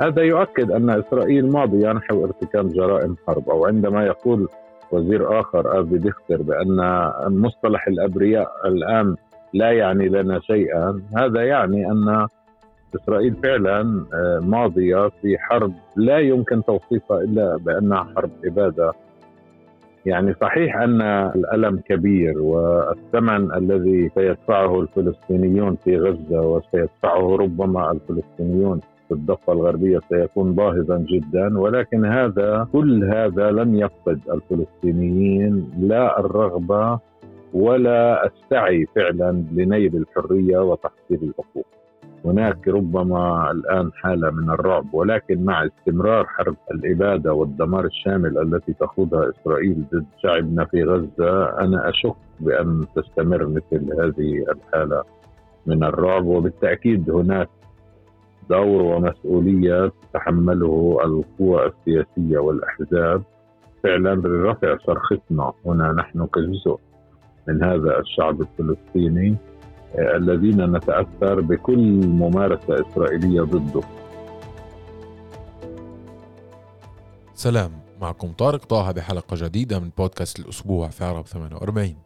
هذا يؤكد أن إسرائيل ماضية نحو ارتكاب جرائم حرب أو عندما يقول وزير آخر آفي ديختر بأن مصطلح الأبرياء الآن لا يعني لنا شيئا هذا يعني أن إسرائيل فعلا آه، ماضية في حرب لا يمكن توصيفها إلا بأنها حرب إبادة يعني صحيح أن الألم كبير والثمن الذي سيدفعه الفلسطينيون في غزة وسيدفعه ربما الفلسطينيون في الضفة الغربية سيكون باهظا جدا ولكن هذا كل هذا لن يفقد الفلسطينيين لا الرغبة ولا السعي فعلا لنيل الحرية وتحصيل الحقوق. هناك ربما الآن حالة من الرعب ولكن مع استمرار حرب الاباده والدمار الشامل التي تخوضها إسرائيل ضد شعبنا في غزة أنا أشك بأن تستمر مثل هذه الحالة من الرعب وبالتأكيد هناك دور ومسؤولية تتحمله القوى السياسية والأحزاب فعلا لرفع صرختنا هنا نحن كجزء من هذا الشعب الفلسطيني الذين نتأثر بكل ممارسة إسرائيلية ضده. سلام معكم طارق طه بحلقة جديدة من بودكاست الأسبوع في عرب 48.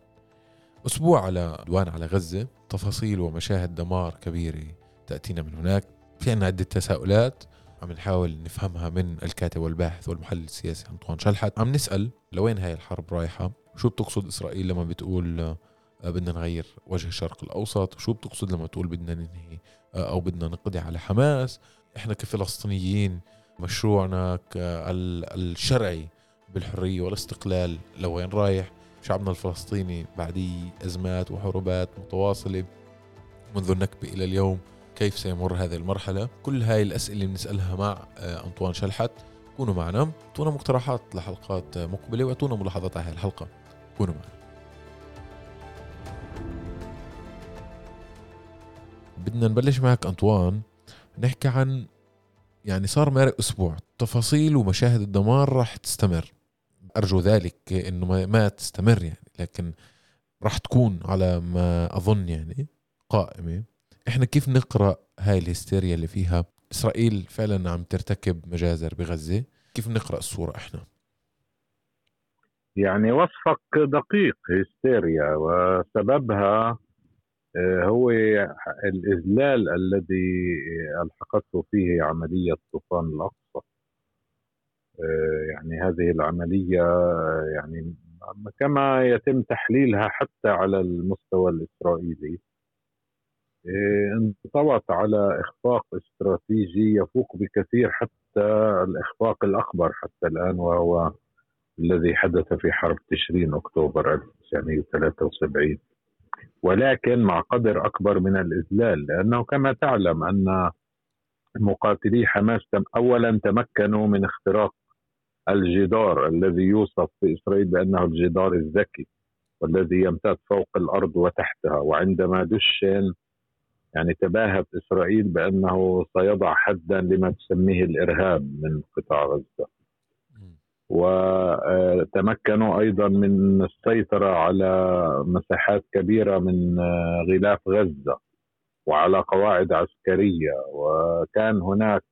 أسبوع على عدوان على غزة، تفاصيل ومشاهد دمار كبيرة تأتينا من هناك، في عنا عده تساؤلات عم نحاول نفهمها من الكاتب والباحث والمحلل السياسي أنطوان شلحت، عم نسأل لوين هاي الحرب رايحة؟ شو بتقصد إسرائيل لما بتقول آه، بدنا نغير وجه الشرق الأوسط؟ وشو بتقصد لما تقول بدنا ننهي آه، أو بدنا نقضي على حماس؟ إحنا كفلسطينيين مشروعنا الشرعي بالحرية والاستقلال لوين رايح؟ شعبنا الفلسطيني بعد أزمات وحروبات متواصلة منذ النكبة إلى اليوم. كيف سيمر هذه المرحلة؟ كل هاي الأسئلة اللي بنسالها مع آه، أنطوان شلحت. كونوا معنا. أعطونا مقترحات لحلقات مقبلة وأعطونا ملاحظات على هذه الحلقة. كونوا معنا. بدنا نبلش معك أنطوان. نحكي عن يعني صار مارق أسبوع. تفاصيل ومشاهد الدمار راح تستمر. أرجو ذلك إنه ما تستمر يعني لكن راح تكون على ما أظن يعني قائمة. إحنا كيف نقرأ هاي الهستيريا اللي فيها؟ إسرائيل فعلا عم ترتكب مجازر بغزة. كيف نقرأ الصورة إحنا؟ يعني وصفك دقيق هستيريا وسببها آه، هو الإذلال الذي ألحقته فيه عملية طوفان الأقصى. آه، يعني هذه العملية يعني كما يتم تحليلها حتى على المستوى الإسرائيلي. آه، انطوت على إخفاق استراتيجي يفوق بكثير حتى الإخفاق الأكبر حتى الآن وهو الذي حدث في حرب تشرين أكتوبر 1973 ولكن مع قدر أكبر من الإذلال لأنه كما تعلم أن مقاتلي حماس اولا تمكنوا من اختراق الجدار الذي يوصف في إسرائيل بأنه الجدار الذكي والذي يمتد فوق الأرض وتحتها وعندما دشن يعني تباهت إسرائيل بأنه سيضع حدا لما تسميه الإرهاب من قطاع غزة. وتمكنوا أيضا من السيطرة على مساحات كبيرة من غلاف غزة وعلى قواعد عسكرية. وكان هناك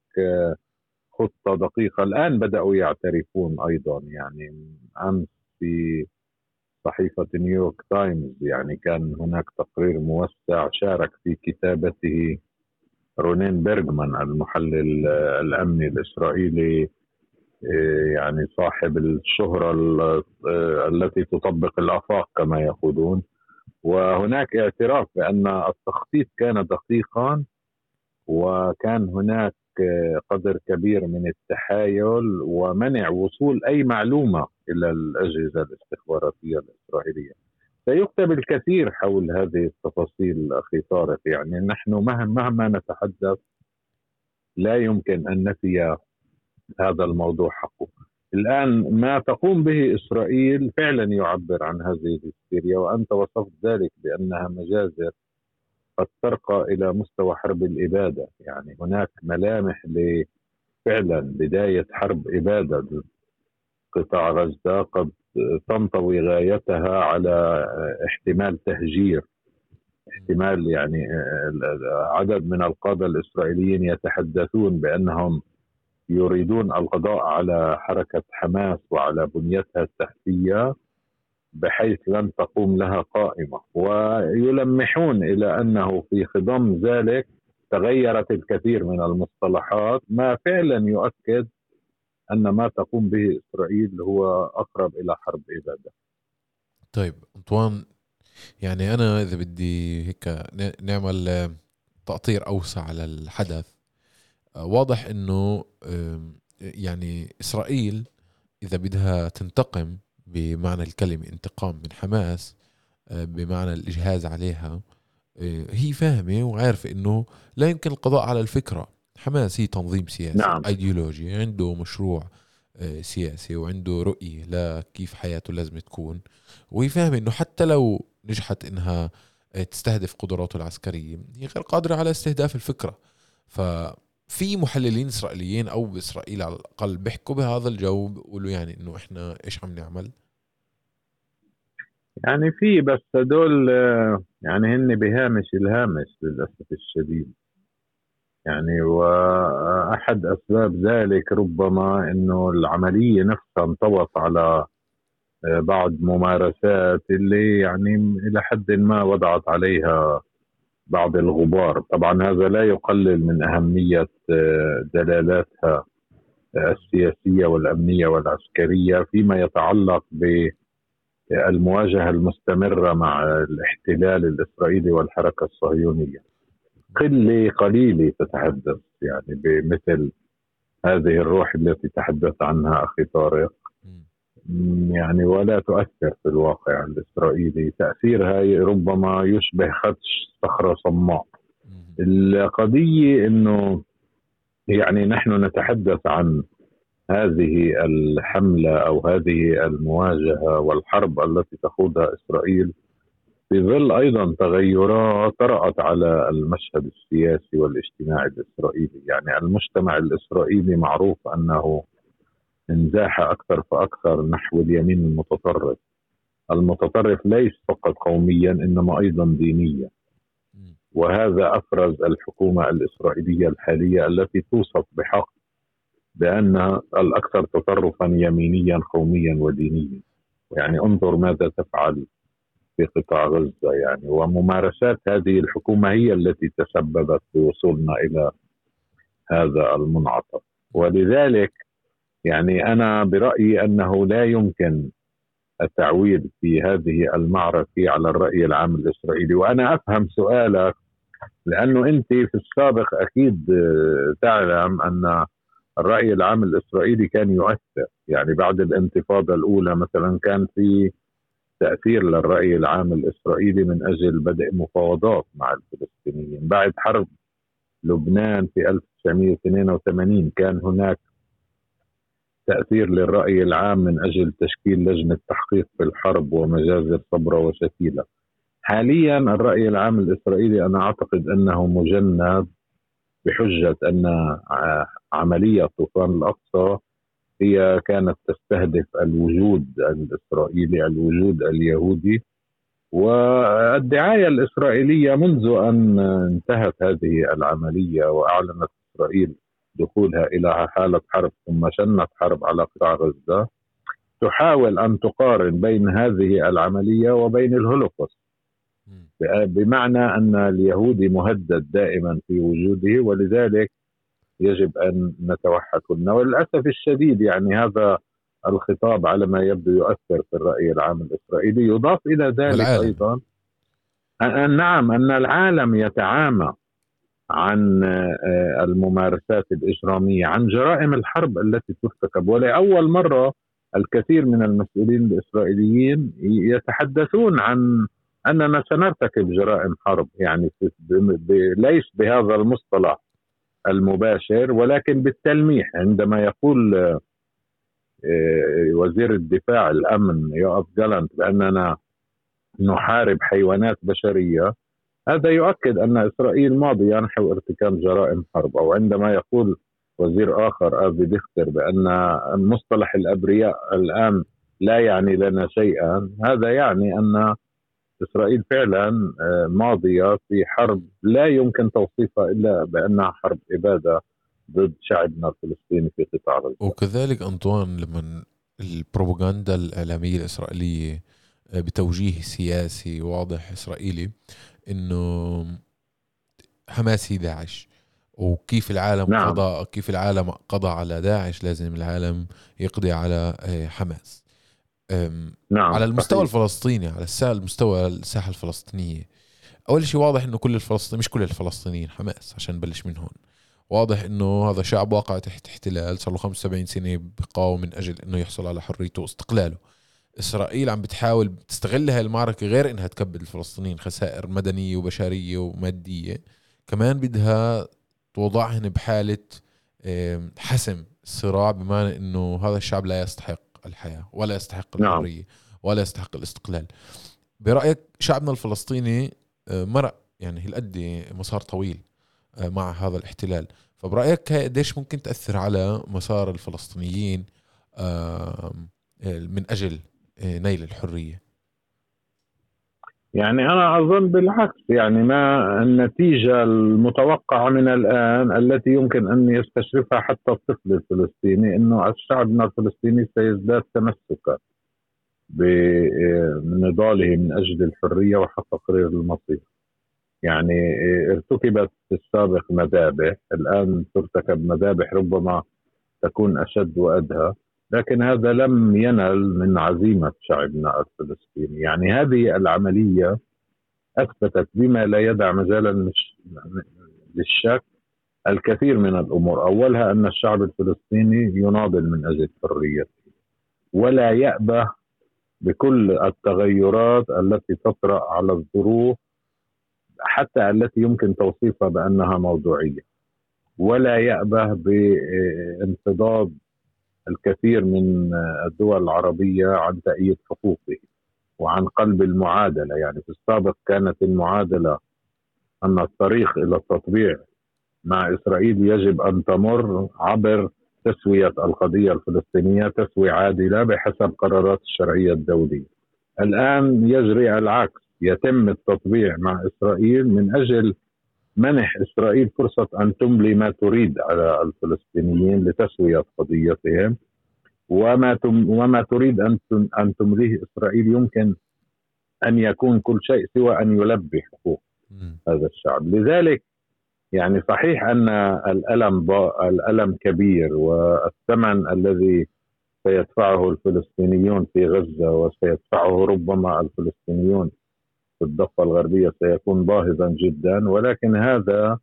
خطة دقيقة. الآن بدأوا يعترفون أيضا يعني أمس في صحيفة نيويورك تايمز يعني كان هناك تقرير موسع شارك في كتابته رونين بيرغمان المحلل الأمني الإسرائيلي إيه، يعني صاحب الشهرة إيه، التي تطبق الآفاق كما يقولون. وهناك اعتراف بأن التخطيط كان دقيقا وكان هناك قدر كبير من التحايل ومنع وصول أي معلومة إلى الأجهزة الاستخباراتية الإسرائيلية. سيكتب الكثير حول هذه التفاصيل أخي طارق. يعني نحن مهما نتحدث لا يمكن أن نفي هذا الموضوع حقه. الآن ما تقوم به إسرائيل فعلا يعبر عن هذه الهستيريا وأنت وصفت ذلك بأنها مجازر قد ترقى إلى مستوى حرب الإبادة. يعني هناك ملامح لفعلا بداية حرب إبادة قطاع غزة قد تنطوي غايتها على احتمال تهجير احتمال يعني عدد من القادة الإسرائيليين يتحدثون بأنهم يريدون القضاء على حركة حماس وعلى بنيتها التحتية بحيث لن تقوم لها قائمة. ويلمحون إلى أنه في خضم ذلك تغيرت الكثير من المصطلحات ما فعلا يؤكد أن ما تقوم به إسرائيل هو أقرب إلى حرب إبادة. طيب أنطوان يعني أنا إذا بدي هيك نعمل تقطير أوسع على الحدث واضح أنه يعني إسرائيل إذا بدها تنتقم بمعنى الكلمة انتقام من حماس بمعنى الإجهاز عليها هي فاهمة وعارفة أنه لا يمكن القضاء على الفكرة. حماس هي تنظيم سياسي نعم. ايديولوجي عنده مشروع آه، سياسي وعنده رؤية لكيف حياته لازم تكون. وهي فاهمة إنه حتى لو نجحت إنها آه، تستهدف قدراته العسكرية هي غير قادرة على استهداف الفكرة. ففي محللين إسرائيليين أو باسرائيل على الأقل بيحكوا بهذا الجو بيقولوا يعني إنه إحنا إيش عم نعمل؟ يعني في بس هدول آه، يعني هن بهامش الهامش للأسف الشديد. يعني وأحد أسباب ذلك ربما إنه العملية نفسها انطوت على آه، بعض ممارسات اللي يعني إلى حد ما وضعت عليها بعض الغبار. طبعا هذا لا يقلل من أهمية آه، دلالاتها السياسية والأمنية والعسكرية فيما يتعلق بالمواجهة المستمرة مع الاحتلال الإسرائيلي والحركة الصهيونية. قلة قليلة تتحدث يعني بمثل هذه الروح التي تحدث عنها أخي طارق. يعني ولا تؤثر في الواقع الإسرائيلي. تاثيرها ربما يشبه خدش صخرة صماء. القضية إنه يعني نحن نتحدث عن هذه الحملة أو هذه المواجهة والحرب التي تخوضها إسرائيل في ظل أيضا تغيرات طرأت على المشهد السياسي والاجتماعي الإسرائيلي، يعني المجتمع الإسرائيلي معروف أنه انزاح أكثر فأكثر نحو اليمين المتطرف. المتطرف ليس فقط قوميا إنما أيضا دينيا. وهذا أفرز الحكومة الإسرائيلية الحالية التي توصف بحق بانها الأكثر تطرفا يمينيا قوميا ودينيا. يعني انظر ماذا تفعل في قطاع غزة يعني. وممارسات هذه الحكومة هي التي تسببت في وصولنا إلى هذا المنعطف. ولذلك يعني أنا برأيي أنه لا يمكن التعويل في هذه المعركة على الرأي العام الإسرائيلي. وأنا أفهم سؤالك لأنه أنت في السابق أكيد تعلم أن الرأي العام الإسرائيلي كان يؤثر. يعني بعد الانتفاضة الأولى مثلا كان في تأثير للرأي العام الإسرائيلي من أجل بدء مفاوضات مع الفلسطينيين. بعد حرب لبنان في 1982 كان هناك تأثير للرأي العام من أجل تشكيل لجنة تحقيق في الحرب ومجازر صبرة وشتيلة حاليا الرأي العام الإسرائيلي أنا أعتقد أنه مجند بحجة أن عملية طوفان الأقصى هي كانت تستهدف الوجود الإسرائيلي الوجود اليهودي. والدعاية الإسرائيلية منذ أن انتهت هذه العملية وأعلنت إسرائيل دخولها إلى حالة حرب ثم شنت حرب على قطاع غزة تحاول أن تقارن بين هذه العملية وبين الهولوكوست. بمعنى أن اليهودي مهدد دائما في وجوده ولذلك يجب أن نتوحد. كلنا وللأسف الشديد يعني هذا الخطاب على ما يبدو يؤثر في الرأي العام الإسرائيلي. يضاف إلى ذلك العالم. أيضا أن نعم أن العالم يتعامى عن آه، الممارسات الإجرامية عن جرائم الحرب التي ترتكب. ولأول مرة الكثير من المسؤولين الإسرائيليين يتحدثون عن أننا سنرتكب جرائم حرب يعني ليس بهذا المصطلح. المباشر ولكن بالتلميح. عندما يقول آه، وزير الدفاع الأمن يوقف جالنت بأننا نحارب حيوانات بشرية هذا يؤكد أن إسرائيل ماضيه نحو ارتكاب جرائم حرب أو عندما يقول وزير آخر أفي ديختر بأن مصطلح الأبرياء الآن لا يعني لنا شيئا هذا يعني أن إسرائيل فعلا آه، ماضية في حرب لا يمكن توصيفها إلا بأنها حرب إبادة ضد شعبنا الفلسطيني في قطاع غزة وكذلك أنطوان لما البروباغندا الإعلامية الإسرائيلية آه، بتوجيه سياسي واضح إسرائيلي إنه حماس هي داعش وكيف العالم نعم. قضى كيف العالم قضى على داعش لازم العالم يقضي على آه، حماس نعم. على المستوى صحيح. الفلسطيني على المستوى الساحة الفلسطينية أول شيء واضح إنه كل الفلسطينيين مش كل الفلسطينيين حماس عشان نبلش من هون واضح إنه هذا شعب واقع تحت احتلال صار له 75 سنة بقاوم من أجل إنه يحصل على حريته واستقلاله إسرائيل عم بتحاول تستغل هاي المعركة غير إنها تكبد الفلسطينيين خسائر مدنية وبشرية ومادية كمان بدها توضعهن بحالة حسم الصراع بمعنى إنه هذا الشعب لا يستحق الحياة ولا يستحق نعم. الحرية ولا يستحق الاستقلال. برأيك شعبنا الفلسطيني آه، مرق يعني هالقد مسار طويل آه، مع هذا الاحتلال؟ فبرأيك قديش ممكن تأثر على مسار الفلسطينيين من أجل آه، نيل الحرية؟ يعني أنا أظن بالعكس يعني ما النتيجة المتوقعة من الآن التي يمكن أن يستشرفها حتى الطفل الفلسطيني إنه الشعب الفلسطيني سيزداد تمسكا بنضاله من أجل الحرية وحق تقرير المصير. يعني ارتكبت في السابق مذابح الآن ترتكب مذابح ربما تكون أشد وأدهى لكن هذا لم ينل من عزيمة شعبنا الفلسطيني يعني هذه العملية أثبتت بما لا يدع مجالا للشك الكثير من الأمور. أولها أن الشعب الفلسطيني يناضل من أجل حريته ولا يأبه بكل التغيرات التي تطرأ على الظروف حتى التي يمكن توصيفها بأنها موضوعية. ولا يأبه بانفضاض الكثير من الدول العربية عن تأييد حقوقه وعن قلب المعادلة. يعني في السابق كانت المعادلة أن الطريق إلى التطبيع مع إسرائيل يجب أن تمر عبر تسوية القضية الفلسطينية تسوية عادلة بحسب قرارات الشرعية الدولية. الآن يجري العكس يتم التطبيع مع إسرائيل من أجل منح إسرائيل فرصة أن تملي ما تريد على الفلسطينيين لتسوية قضيتهم وما تم وما تريد أن أن تمليه إسرائيل يمكن أن يكون كل شيء سوى أن يلبي حقوق هذا الشعب. لذلك يعني صحيح أن الألم الألم كبير والثمن الذي سيدفعه الفلسطينيون في غزة وسيدفعه ربما الفلسطينيون في الضفة الغربية سيكون باهظا جدا ولكن هذا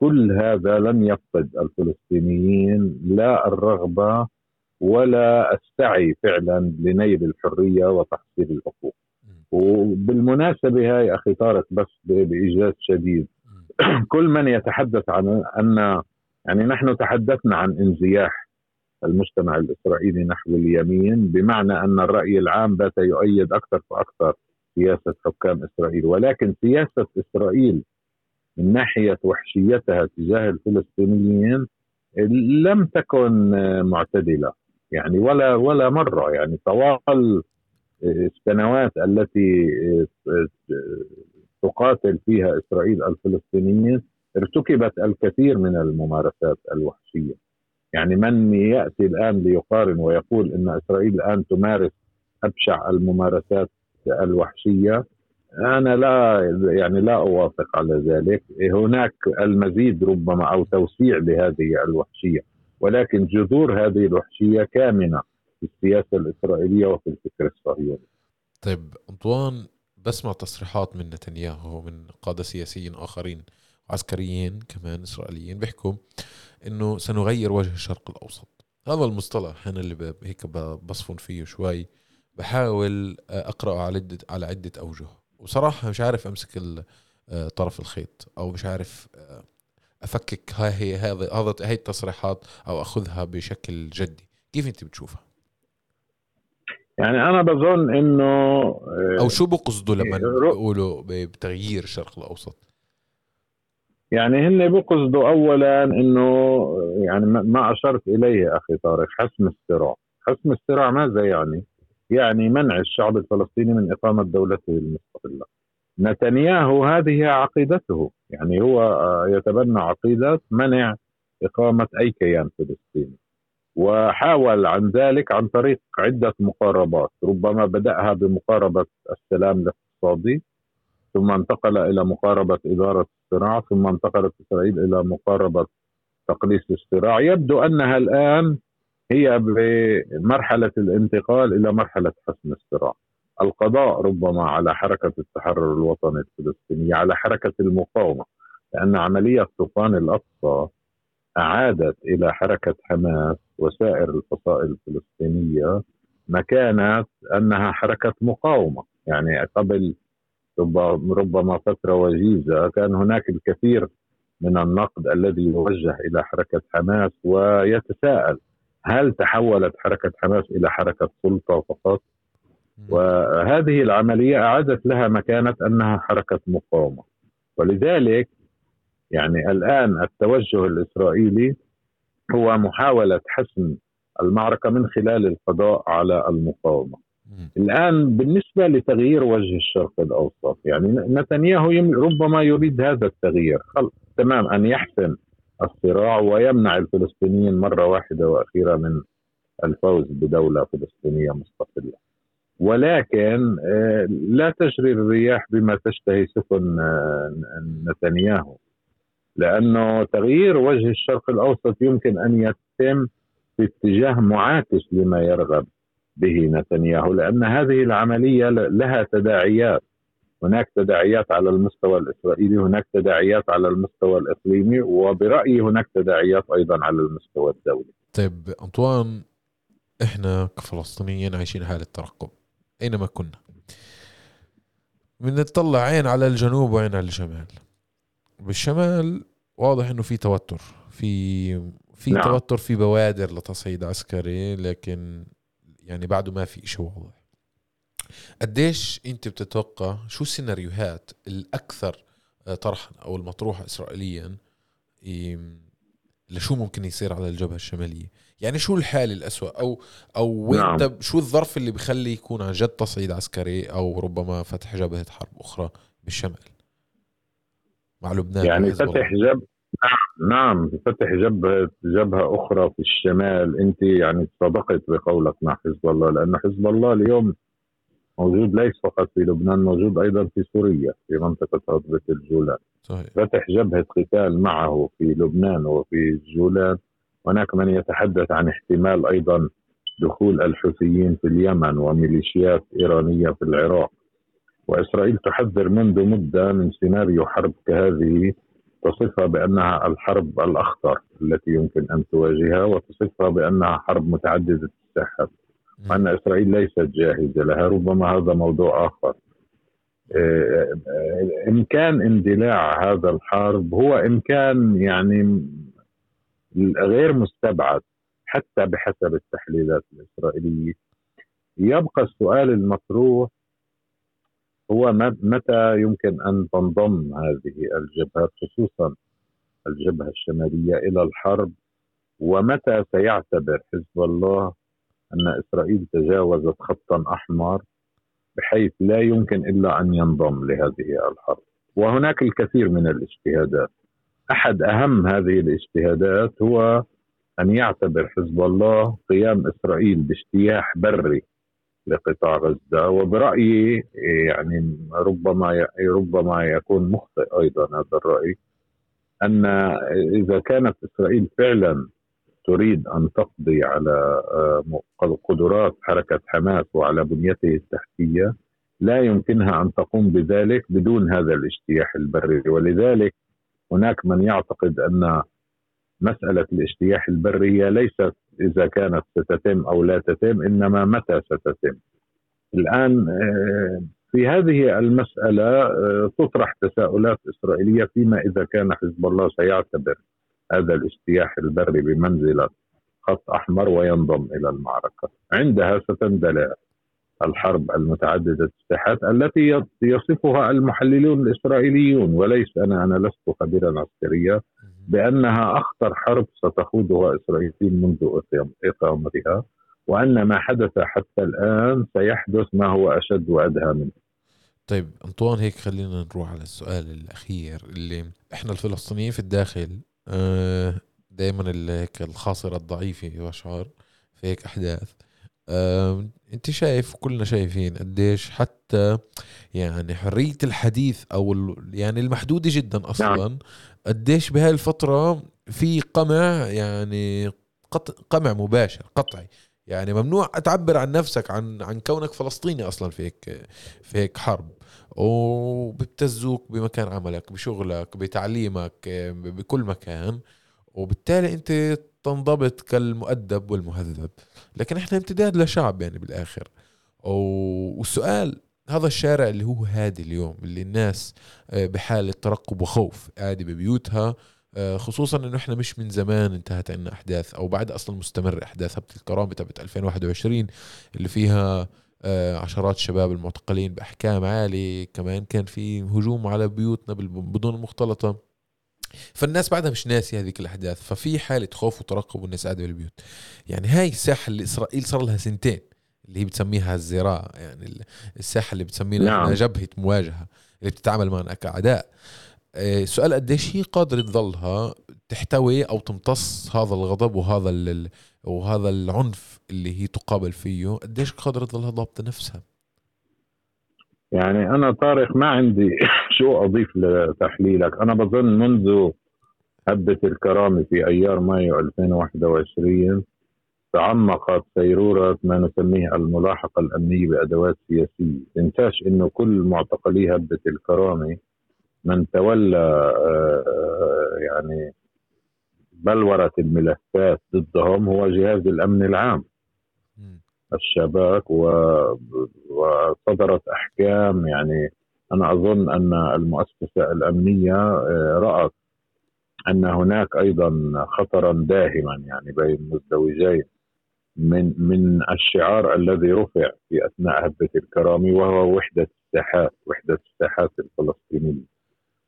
كل هذا لن يفقد الفلسطينيين لا الرغبة ولا السعي فعلا لنيل الحرية وتحصيل الحقوق. وبالمناسبة هاي أخي طارق بس بإيجاز شديد. كل من يتحدث عن أن يعني نحن تحدثنا عن انزياح المجتمع الإسرائيلي نحو اليمين بمعنى أن الرأي العام بات يؤيد أكثر فأكثر سياسة حكام إسرائيل. ولكن سياسة إسرائيل من ناحية وحشيتها تجاه الفلسطينيين لم تكن معتدلة. يعني ولا ولا مرة. يعني طوال السنوات التي تقاتل فيها إسرائيل الفلسطينيين ارتكبت الكثير من الممارسات الوحشية. يعني من يأتي الآن ليقارن ويقول إن إسرائيل الآن تمارس أبشع الممارسات الوحشية. أنا لا يعني لا أوافق على ذلك. هناك المزيد ربما أو توسيع لهذه الوحشية ولكن جذور هذه الوحشية كامنة في السياسة الإسرائيلية وفي الفكر الصهيوني. طيب أنطوان بسمع تصريحات من نتنياهو ومن قادة سياسيين آخرين عسكريين كمان إسرائيليين بيحكوا إنه سنغير وجه الشرق الأوسط. هذا المصطلح أنا اللي هيك بصفن فيه شوي. بحاول أقرأه على عده على عدة أوجه. وصراحة مش عارف أمسك طرف الخيط أو مش عارف أفكك هاي هي هذا هذا هي التصريحات أو أخذها بشكل جدي. كيف أنت بتشوفها؟ يعني أنا بظن إنه أو شو بقصدوا لما بيقولوا بتغيير الشرق الأوسط؟ يعني هن بقصدوا اولا إنه يعني ما أشرت إليه أخي طارق حسم الصراع. حسم الصراع ماذا يعني؟ يعني منع الشعب الفلسطيني من إقامة دولته المستقلة. نتنياهو هذه عقيدته يعني هو آه، يتبنى عقيدة منع إقامة أي كيان فلسطيني وحاول عن ذلك عن طريق عدة مقاربات. ربما بدأها بمقاربة السلام الاقتصادي ثم انتقل إلى مقاربة إدارة الصراع ثم انتقلت إسرائيل إلى مقاربة تقليص الصراع. يبدو أنها الآن هي بمرحلة الانتقال إلى مرحلة حسم الصراع. القضاء ربما على حركة التحرر الوطني الفلسطينية على حركة المقاومة لأن عملية طوفان الأقصى أعادت إلى حركة حماس وسائر الفصائل الفلسطينية مكانة أنها حركة مقاومة. يعني قبل ربما فترة وجيزة كان هناك الكثير من النقد الذي يوجه إلى حركة حماس ويتساءل هل تحولت حركة حماس إلى حركة سلطة فقط؟ وهذه العملية أعادت لها مكانة أنها حركة مقاومة. ولذلك يعني الآن التوجه الإسرائيلي هو محاولة حسم المعركة من خلال القضاء على المقاومة. الآن بالنسبة لتغيير وجه الشرق الأوسط يعني نتنياهو ربما يريد هذا التغيير. تمام أن يحسم الصراع ويمنع الفلسطينيين مرة واحدة وأخيرة من الفوز بدولة فلسطينية مستقلة. ولكن آه، لا تجري الرياح بما تشتهي سفن آه، نتنياهو. لأنه تغيير وجه الشرق الأوسط يمكن أن يتم في اتجاه معاكس لما يرغب به نتنياهو لأن هذه العملية لها تداعيات. هناك تداعيات على المستوى الإسرائيلي هناك تداعيات على المستوى الإقليمي وبرأيي هناك تداعيات أيضا على المستوى الدولي. طيب أنطوان إحنا كفلسطينيين عايشين حالة ترقب أينما كنا؟ بنطلع عين على الجنوب وعين على الشمال. بالشمال واضح إنه في توتر في في نعم. توتر في بوادر لتصعيد عسكري لكن يعني بعده ما في شيء واضح. قديش انت بتتوقع شو السيناريوهات الأكثر طرحا أو المطروحه اسرائيليا لشو ممكن يصير على الجبهة الشمالية؟ يعني شو الحاله الأسوأ؟ أو أو وين نعم. شو الظرف اللي بخلي يكون عن جد تصعيد عسكري أو ربما فتح جبهة حرب أخرى بالشمال؟ مع لبنان يعني فتح جب نعم نعم فتح جبهة جبهة أخرى في الشمال. أنت يعني صدقت بقولك مع حزب الله لأن حزب الله اليوم موجود ليس فقط في لبنان موجود أيضا في سوريا في منطقة هضبة الجولان. صحيح. فتح جبهة قتال معه في لبنان وفي الجولان. هناك من يتحدث عن احتمال أيضا دخول الحوثيين في اليمن وميليشيات إيرانية في العراق. وإسرائيل تحذر منذ مدة من سيناريو حرب كهذه تصفها بأنها الحرب الأخطر التي يمكن أن تواجهها وتصفها بأنها حرب متعددة الساحات. وأن إسرائيل ليست جاهزة لها ربما هذا موضوع آخر. آه، آه، إمكان اندلاع هذا الحرب هو إمكان يعني غير مستبعد حتى بحسب التحليلات الإسرائيلية. يبقى السؤال المطروح هو متى يمكن أن تنضم هذه الجبهات خصوصا الجبهة الشمالية إلى الحرب ومتى سيعتبر حزب الله أن إسرائيل تجاوزت خطا أحمر بحيث لا يمكن إلا أن ينضم لهذه الحرب. وهناك الكثير من الاجتهادات. أحد أهم هذه الاجتهادات هو أن يعتبر حزب الله قيام إسرائيل باجتياح بري لقطاع غزة وبرأيي يعني ربما ربما يكون مخطئ أيضا هذا الرأي أن إذا كانت إسرائيل فعلا تريد أن تقضي على آه، قدرات حركة حماس وعلى بنيته التحتية لا يمكنها أن تقوم بذلك بدون هذا الاجتياح البري. ولذلك هناك من يعتقد أن مسألة الاجتياح البري هي ليست إذا كانت ستتم أو لا تتم إنما متى ستتم. الآن آه، في هذه المسألة آه، تطرح تساؤلات إسرائيلية فيما إذا كان حزب الله سيعتبر. هذا الاجتياح البري بمنزلة خط أحمر وينضم إلى المعركة. عندها ستندلع الحرب المتعددة الساحات التي يصفها المحللون الإسرائيليون وليس أنا أنا لست خبيرا عسكريا بأنها أخطر حرب ستخوضها إسرائيل منذ إقامتها وأن ما حدث حتى الآن سيحدث ما هو أشد وأدهى منه. طيب أنطوان هيك خلينا نروح على السؤال الأخير اللي إحنا الفلسطينيين في الداخل دائما هيك الخاصرة الضعيفة بشعر في هيك أحداث آه، أنت شايف كلنا شايفين قديش حتى يعني حرية الحديث أو يعني المحدودة جدا أصلا نعم. قديش بهاي الفترة في قمع يعني قمع مباشر قطعي يعني ممنوع تعبر عن نفسك عن عن كونك فلسطيني أصلا في هيك في هيك حرب. وبتزوك بمكان عملك بشغلك بتعليمك بكل مكان. وبالتالي أنت تنضبط كالمؤدب والمهذب. لكن إحنا امتداد لشعب يعني بالآخر. والسؤال هذا الشارع اللي هو هادي اليوم اللي الناس آه، بحالة ترقب وخوف قاعدة ببيوتها خصوصا إنه إحنا مش من زمان انتهت عنا أحداث أو بعد أصلا مستمر احداث هبه الكرامه تبعت 2021 اللي فيها آه، عشرات الشباب المعتقلين بأحكام عالية. كمان كان في هجوم على بيوتنا بدون المختلطه فالناس بعدها مش ناسي هذيك الأحداث. ففي حالة خوف وترقب والناس قاعدة بالبيوت. يعني هاي الساحه اللي اسرائيل صار لها سنتين اللي هي بتسميها الزراعة. يعني الساحه اللي بتسميها نعم. جبهة مواجهة اللي بتتعامل معنا كأعداء. آه، قديش هي قادرة تظلها تحتوي أو تمتص هذا الغضب وهذا وهذا العنف اللي هي تقابل فيه؟ قديش قادرة تظلها ضابطة نفسها؟ يعني أنا طارق ما عندي شو أضيف لتحليلك. أنا بظن منذ هبة الكرامة في أيار مايو 2021 تعمقت سيرورة ما نسميه الملاحقة الأمنية بأدوات سياسية. تنساش أنه كل معتقلي هبة الكرامة من تولى آه، آه، يعني بلورة الملفات ضدهم هو جهاز الأمن العام. الشباك وصدرت أحكام يعني أنا أظن أن المؤسسة الأمنية آه، رأت أن هناك أيضا خطرا داهما يعني بين مزدوجين من من الشعار الذي رفع في أثناء هبة الكرامة وهو وحدة الساحات وحدة الساحات الفلسطينية.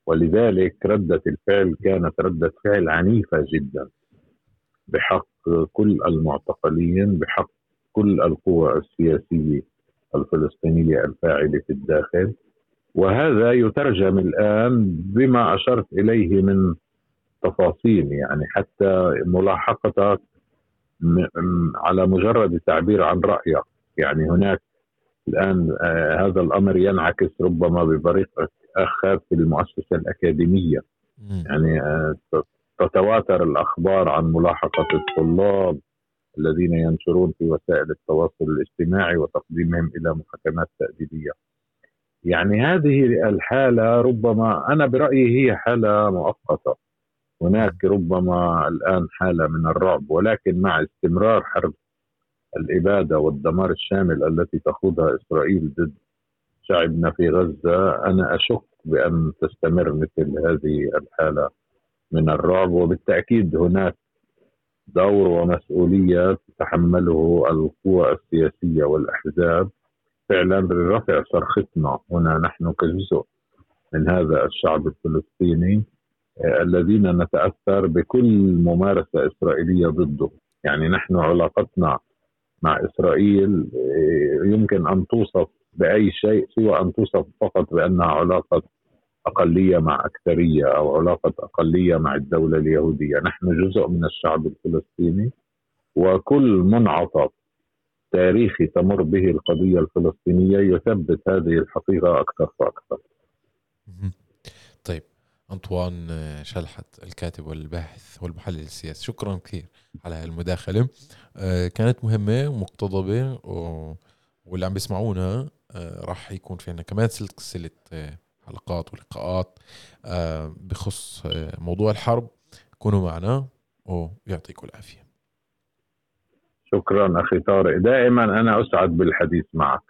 ولذلك ردة الفعل كانت ردة فعل عنيفة جدا. بحق كل المعتقلين بحق كل القوى السياسية الفلسطينية الفاعلة في الداخل. وهذا يترجم الآن بما أشرت إليه من تفاصيل يعني حتى ملاحقتك على مجرد التعبير عن رأيك. يعني هناك الآن آه هذا الأمر ينعكس ربما بطريق آخر في المؤسسة الأكاديمية يعني آه تتواتر الأخبار عن ملاحقة الطلاب الذين ينشرون في وسائل التواصل الاجتماعي وتقديمهم إلى محاكمات تأديبية. يعني هذه الحالة ربما أنا برأيي هي حالة مؤقتة. هناك ربما الآن حالة من الرعب ولكن مع استمرار حرب الإبادة والدمار الشامل التي تخوضها إسرائيل ضد شعبنا في غزة أنا أشك بأن تستمر مثل هذه الحالة من الرعب. وبالتأكيد هناك دور ومسؤولية تتحمله القوى السياسية والأحزاب. فعلا لرفع صرختنا. هنا نحن كجزء من هذا الشعب الفلسطيني آه، الذين نتأثر بكل ممارسة إسرائيلية ضده. يعني نحن علاقتنا مع إسرائيل آه، يمكن أن توصف بأي شيء سوى أن توصف فقط بأنها علاقة أقلية مع أكثرية أو علاقة أقلية مع الدولة اليهودية. نحن جزء من الشعب الفلسطيني وكل منعطف تاريخي تمر به القضية الفلسطينية يثبت هذه الحقيقة أكثر فأكثر أنطوان شلحت الكاتب والباحث والمحلل السياسي. شكرا كثير على هذه المداخلة. آه، كانت مهمة ومقتضبة واللي عم بيسمعونا آه، راح يكون في عنا كمان سلسلة آه، حلقات ولقاءات آه، بخص آه، موضوع الحرب. كونوا معنا ويعطيكم العافية. شكرا أخي طارق. دائما أنا أسعد بالحديث معك.